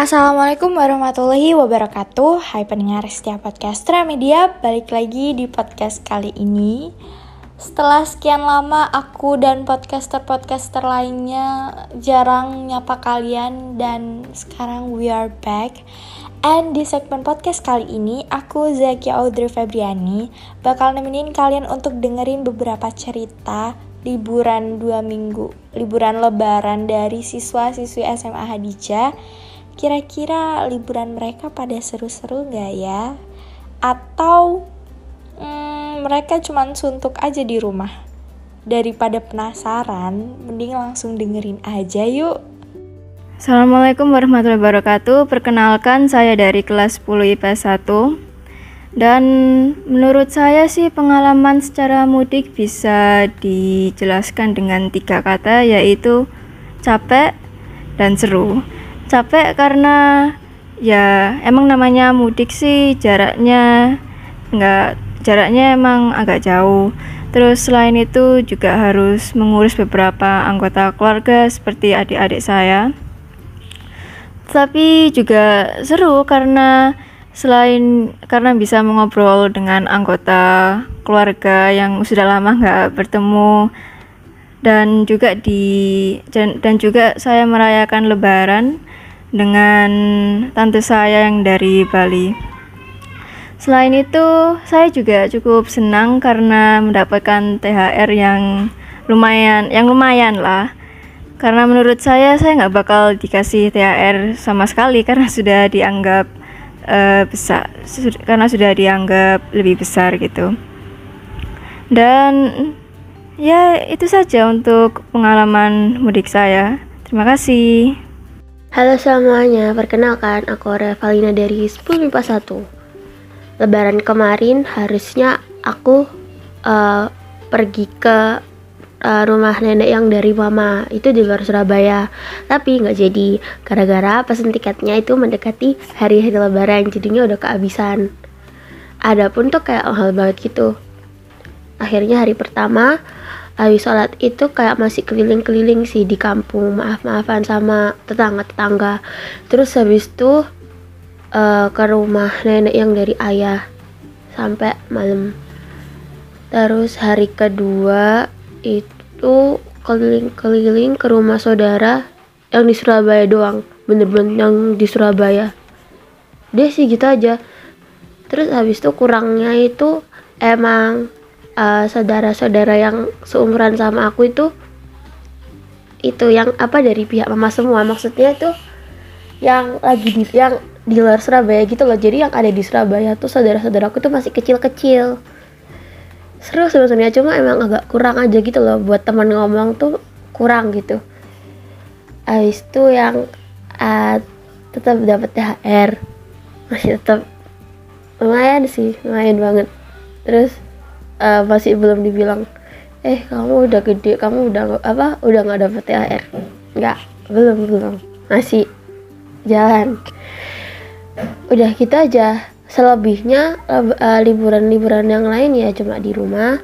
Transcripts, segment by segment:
Assalamualaikum warahmatullahi wabarakatuh. Hai pendengar setiap podcaster media Balik lagi di podcast kali ini. Setelah sekian lama aku dan podcaster-podcaster lainnya Jarang nyapa kalian Dan sekarang we are back. And di segmen podcast kali ini Aku Zaki Audrey Febriani Bakal nemenin kalian untuk dengerin beberapa cerita Liburan dua minggu Liburan lebaran dari siswa-siswi SMA Hadijah Kira-kira liburan mereka pada seru-seru gak ya? Atau hmm, mereka cuma suntuk aja di rumah? Daripada penasaran, mending langsung dengerin aja yuk. Assalamualaikum warahmatullahi wabarakatuh. Perkenalkan saya dari kelas 10 IPS 1. Dan menurut saya sih pengalaman secara mudik bisa dijelaskan dengan tiga kata yaitu capek dan seru capek karena ya emang namanya mudik sih jaraknya nggak jaraknya emang agak jauh. Terus selain itu juga harus mengurus beberapa anggota keluarga seperti adik-adik saya. Tapi juga seru karena selain karena bisa mengobrol dengan anggota keluarga yang sudah lama nggak bertemu. Dan juga di dan, juga saya merayakan lebaran dengan tante saya yang dari Bali. Selain itu, saya juga cukup senang karena mendapatkan THR yang lumayan, yang lumayan lah. Karena menurut saya, saya nggak bakal dikasih THR sama sekali karena sudah dianggap uh, besar, karena sudah dianggap lebih besar gitu. Dan ya itu saja untuk pengalaman mudik saya. Terima kasih. Halo semuanya, perkenalkan aku Revalina dari 10 MIPA 1 Lebaran kemarin harusnya aku uh, pergi ke uh, rumah nenek yang dari mama itu di luar Surabaya. Tapi nggak jadi gara-gara pesen tiketnya itu mendekati hari-hari lebaran jadinya udah kehabisan. Ada pun tuh kayak hal banget gitu. Akhirnya hari pertama habis sholat itu kayak masih keliling-keliling sih di kampung maaf-maafan sama tetangga-tetangga. Terus habis itu uh, ke rumah nenek yang dari ayah sampai malam. Terus hari kedua itu keliling-keliling ke rumah saudara yang di Surabaya doang. Bener-bener yang di Surabaya. Deh sih gitu aja. Terus habis itu kurangnya itu emang eh, saudara-saudara yang seumuran sama aku itu itu yang apa dari pihak mama semua. Maksudnya tuh yang lagi di yang di luar Surabaya gitu loh. Jadi yang ada di Surabaya tuh saudara-saudaraku tuh masih kecil-kecil. Seru sebenarnya cuma emang agak kurang aja gitu loh. Buat teman ngomong tuh kurang gitu. Habis itu yang uh, tetap dapat THR masih tetap lumayan sih lumayan banget. Terus uh, masih belum dibilang eh kamu udah gede kamu udah apa udah nggak dapet THR nggak belum belum. Masih jalan. Udah kita gitu aja. Selebihnya uh, liburan-liburan yang lain ya cuma di rumah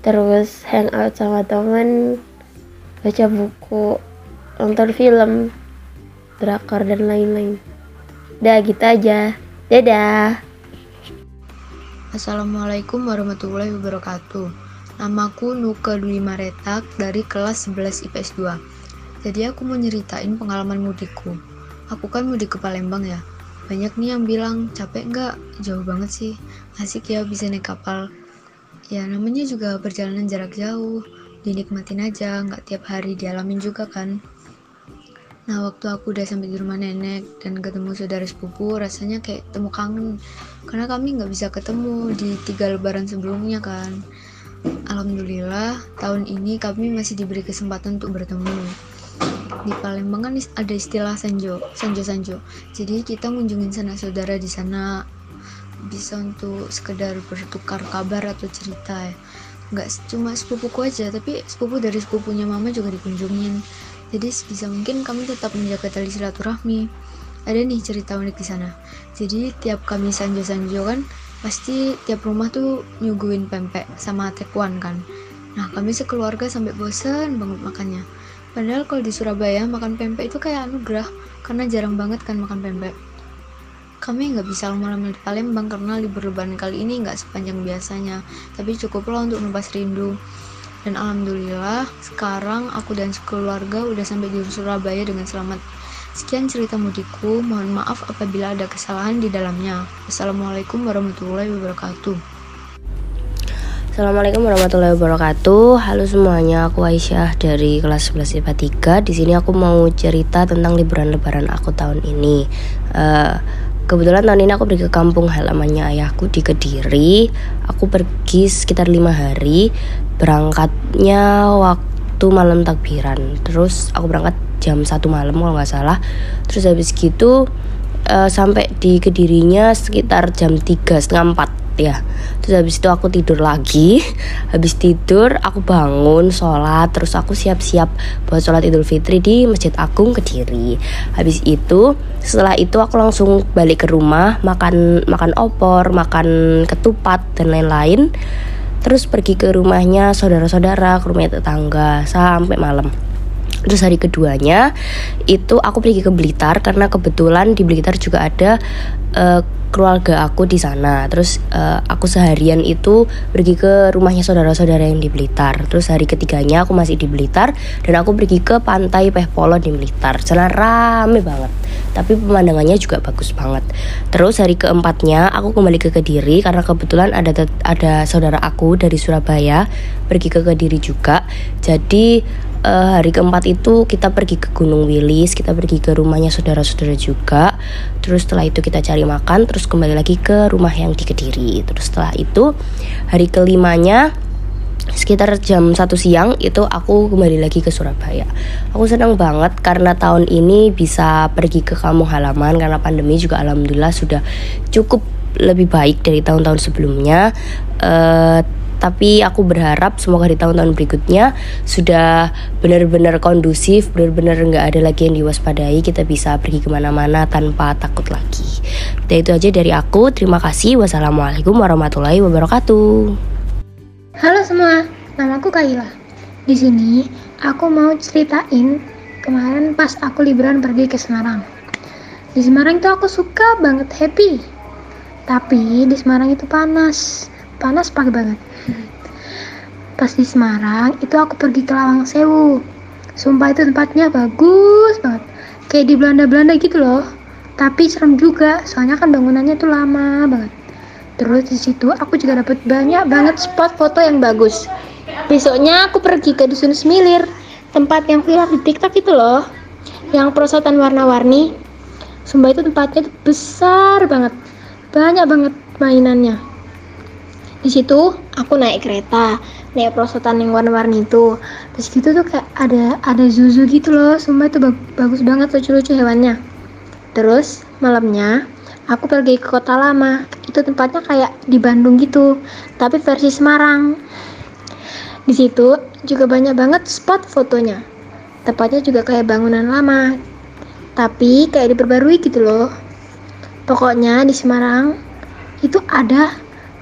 terus hangout sama teman baca buku nonton film drakor dan lain-lain. Udah gitu aja. Dadah Assalamualaikum warahmatullahi wabarakatuh. Namaku Nuka Dwi Maretak dari kelas 11 IPS 2. Jadi aku mau nyeritain pengalaman mudikku. Aku kan mudik ke Palembang ya. Banyak nih yang bilang, capek nggak? Jauh banget sih. Asik ya bisa naik kapal. Ya namanya juga perjalanan jarak jauh. Dinikmatin aja, nggak tiap hari dialamin juga kan. Nah, waktu aku udah sampai di rumah nenek dan ketemu saudara sepupu, rasanya kayak temu kangen. Karena kami nggak bisa ketemu di tiga lebaran sebelumnya kan. Alhamdulillah, tahun ini kami masih diberi kesempatan untuk bertemu. Di Palembang kan ada istilah sanjo, sanjo sanjo. Jadi kita ngunjungin sana saudara di sana bisa untuk sekedar bertukar kabar atau cerita ya. Nggak cuma sepupuku aja, tapi sepupu dari sepupunya mama juga dikunjungin jadi sebisa mungkin kami tetap menjaga tali silaturahmi. Ada nih cerita unik di sana. Jadi tiap kami sanjo-sanjo kan pasti tiap rumah tuh nyuguhin pempek sama tekwan kan. Nah kami sekeluarga sampai bosen banget makannya. Padahal kalau di Surabaya makan pempek itu kayak anugerah karena jarang banget kan makan pempek. Kami nggak bisa lama-lama di Palembang karena libur lebaran kali ini nggak sepanjang biasanya, tapi cukuplah untuk melepas rindu. Dan alhamdulillah sekarang aku dan sekeluarga udah sampai di Surabaya dengan selamat. Sekian cerita mudikku, mohon maaf apabila ada kesalahan di dalamnya. Assalamualaikum warahmatullahi wabarakatuh. Assalamualaikum warahmatullahi wabarakatuh. Halo semuanya, aku Aisyah dari kelas 11 IPA 3. Di sini aku mau cerita tentang liburan lebaran aku tahun ini. Uh, kebetulan tahun ini aku pergi ke kampung halamannya ayahku di Kediri. Aku pergi sekitar lima hari. Berangkatnya waktu malam takbiran. Terus aku berangkat jam satu malam kalau nggak salah. Terus habis gitu uh, sampai di Kedirinya sekitar jam tiga setengah empat ya. Terus habis itu aku tidur lagi. Habis tidur aku bangun sholat. Terus aku siap-siap buat sholat idul fitri di masjid agung kediri. Habis itu setelah itu aku langsung balik ke rumah makan makan opor makan ketupat dan lain-lain. Terus pergi ke rumahnya saudara-saudara ke rumah tetangga sampai malam Terus hari keduanya itu aku pergi ke Blitar karena kebetulan di Blitar juga ada uh, keluarga aku di sana. Terus uh, aku seharian itu pergi ke rumahnya saudara-saudara yang di Blitar. Terus hari ketiganya aku masih di Blitar dan aku pergi ke pantai Pehpolo di Blitar. Sana rame banget. Tapi pemandangannya juga bagus banget. Terus hari keempatnya aku kembali ke Kediri karena kebetulan ada ada saudara aku dari Surabaya pergi ke Kediri juga. Jadi uh, hari keempat itu kita pergi ke Gunung Wilis, kita pergi ke rumahnya saudara-saudara juga. Terus setelah itu kita cari makan, terus kembali lagi ke rumah yang di Kediri. Terus setelah itu hari kelimanya sekitar jam satu siang itu aku kembali lagi ke Surabaya. Aku senang banget karena tahun ini bisa pergi ke kampung halaman karena pandemi juga alhamdulillah sudah cukup lebih baik dari tahun-tahun sebelumnya. Uh, tapi aku berharap semoga di tahun-tahun berikutnya sudah benar-benar kondusif benar-benar nggak ada lagi yang diwaspadai kita bisa pergi ke mana-mana tanpa takut lagi. Dan itu aja dari aku. Terima kasih. Wassalamualaikum warahmatullahi wabarakatuh. Halo semua nama aku Kaila di sini aku mau ceritain kemarin pas aku liburan pergi ke Semarang. Di Semarang itu aku suka banget happy. Tapi di Semarang itu panas panas pagi banget. Pas di Semarang itu aku pergi ke Lawang Sewu. Sumpah itu tempatnya bagus banget. Kayak di Belanda-Belanda gitu loh. Tapi serem juga soalnya kan bangunannya tuh lama banget. Terus di situ aku juga dapat banyak banget spot foto yang bagus. Besoknya aku pergi ke dusun Semilir tempat yang viral di TikTok itu loh. Yang perosotan warna-warni. Sumpah itu tempatnya besar banget. Banyak banget mainannya di situ aku naik kereta naik perosotan yang warna-warni itu. Terus gitu tuh kayak ada ada zuzu gitu loh. Sumpah itu bagus banget lucu-lucu hewannya. Terus malamnya aku pergi ke kota lama. Itu tempatnya kayak di Bandung gitu tapi versi Semarang. Di situ juga banyak banget spot fotonya. Tempatnya juga kayak bangunan lama tapi kayak diperbarui gitu loh. Pokoknya di Semarang itu ada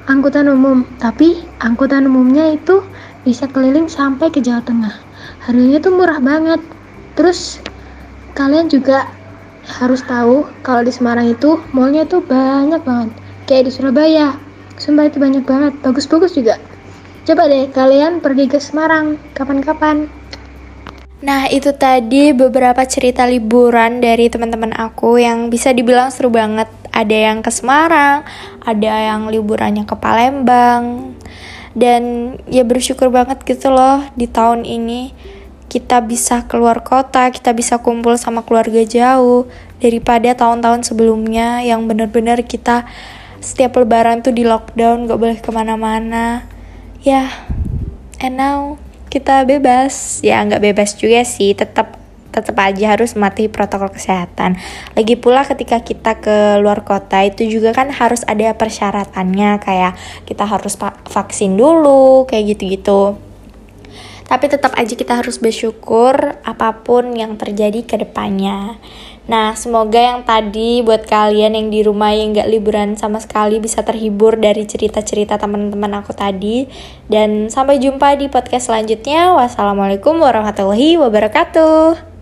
angkutan umum. Tapi angkutan umumnya itu bisa keliling sampai ke Jawa Tengah. Harganya tuh murah banget. Terus kalian juga harus tahu kalau di Semarang itu mallnya tuh banyak banget. Kayak di Surabaya. Sumpah itu banyak banget. Bagus-bagus juga. Coba deh kalian pergi ke Semarang. Kapan-kapan Nah, itu tadi beberapa cerita liburan dari teman-teman aku yang bisa dibilang seru banget. Ada yang ke Semarang, ada yang liburannya ke Palembang. Dan ya bersyukur banget gitu loh di tahun ini kita bisa keluar kota, kita bisa kumpul sama keluarga jauh daripada tahun-tahun sebelumnya yang bener-bener kita setiap lebaran tuh di lockdown, gak boleh ke mana-mana. Ya, yeah, and now kita bebas ya nggak bebas juga sih tetap tetap aja harus mati protokol kesehatan. Lagi pula ketika kita ke luar kota itu juga kan harus ada persyaratannya kayak kita harus vaksin dulu kayak gitu-gitu. Tapi tetap aja kita harus bersyukur apa pun yang terjadi ke depannya. Nah, semoga yang tadi buat kalian yang di rumah yang gak liburan sama sekali bisa terhibur dari cerita-cerita teman-teman aku tadi. Dan sampai jumpa di podcast selanjutnya. Wassalamualaikum warahmatullahi wabarakatuh.